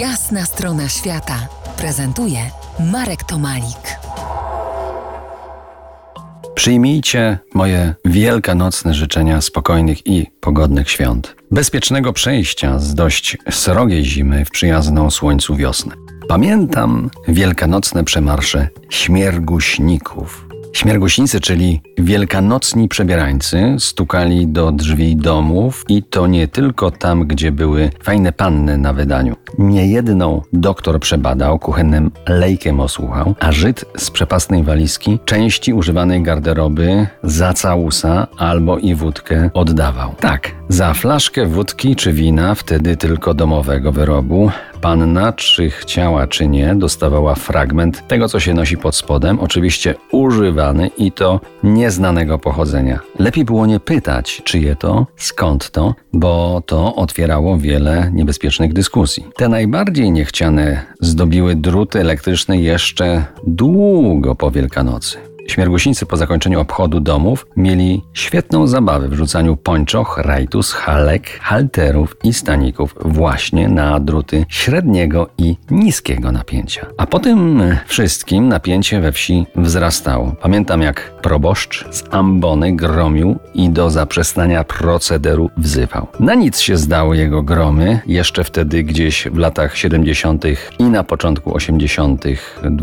Jasna strona świata prezentuje Marek Tomalik. Przyjmijcie moje wielkanocne życzenia spokojnych i pogodnych świąt. Bezpiecznego przejścia z dość srogiej zimy w przyjazną słońcu wiosnę. Pamiętam wielkanocne przemarsze śmierguśników Śmierguśnicy, czyli wielkanocni przebierańcy, stukali do drzwi domów i to nie tylko tam, gdzie były fajne panny na wydaniu. Niejedną doktor przebadał, kuchennym lejkiem osłuchał, a Żyd z przepastnej walizki części używanej garderoby za całusa albo i wódkę oddawał. Tak, za flaszkę wódki czy wina, wtedy tylko domowego wyrobu, panna, czy chciała, czy nie, dostawała fragment tego, co się nosi pod spodem, oczywiście używany i to nieznanego pochodzenia. Lepiej było nie pytać, czyje to, skąd to, bo to otwierało wiele niebezpiecznych dyskusji. Te najbardziej niechciane zdobiły druty elektryczne jeszcze długo po Wielkanocy. Śmiergłosińcy po zakończeniu obchodu domów mieli świetną zabawę w rzucaniu pończoch, rajtus, halek, halterów i staników właśnie na druty średniego i niskiego napięcia. A po tym wszystkim napięcie we wsi wzrastało. Pamiętam jak proboszcz z ambony gromił i do zaprzestania procederu wzywał. Na nic się zdały jego gromy, jeszcze wtedy gdzieś w latach 70. i na początku 80.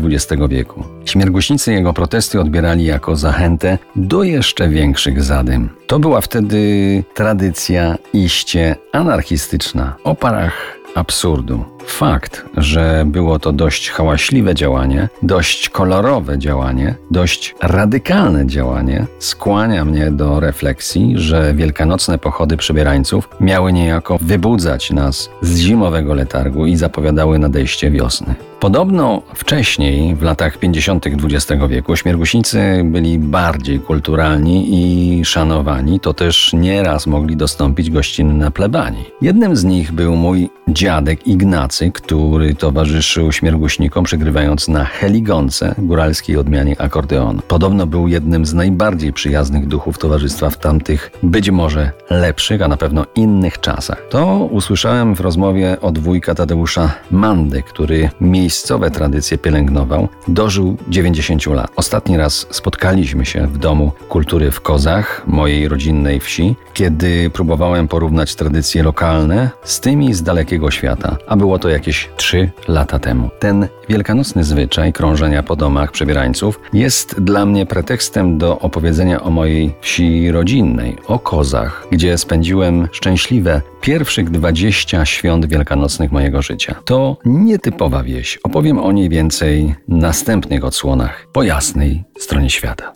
XX wieku. Śmiergłośnicy jego protesty odbierali jako zachętę do jeszcze większych zadym. To była wtedy tradycja iście anarchistyczna o parach absurdu. Fakt, że było to dość hałaśliwe działanie, dość kolorowe działanie, dość radykalne działanie, skłania mnie do refleksji, że wielkanocne pochody przebierańców miały niejako wybudzać nas z zimowego letargu i zapowiadały nadejście wiosny. Podobno wcześniej, w latach 50. XX wieku, śmiergusińcy byli bardziej kulturalni i szanowani, to też nieraz mogli dostąpić gościnne plebanii. Jednym z nich był mój dziadek Ignacy, który towarzyszył śmierguśnikom, przygrywając na heligonce, góralskiej odmianie akordeonu. Podobno był jednym z najbardziej przyjaznych duchów towarzystwa w tamtych, być może lepszych, a na pewno innych czasach. To usłyszałem w rozmowie od wujka Tadeusza Mandy, który miejsce miejscowe tradycje pielęgnował, dożył 90 lat. Ostatni raz spotkaliśmy się w Domu Kultury w Kozach, mojej rodzinnej wsi, kiedy próbowałem porównać tradycje lokalne z tymi z dalekiego świata, a było to jakieś 3 lata temu. Ten wielkanocny zwyczaj krążenia po domach przebierańców jest dla mnie pretekstem do opowiedzenia o mojej wsi rodzinnej, o Kozach, gdzie spędziłem szczęśliwe pierwszych 20 świąt wielkanocnych mojego życia. To nietypowa wieś. Opowiem o niej więcej w następnych odsłonach po jasnej stronie świata.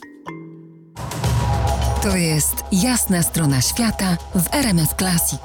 To jest jasna strona świata w RMS Classic.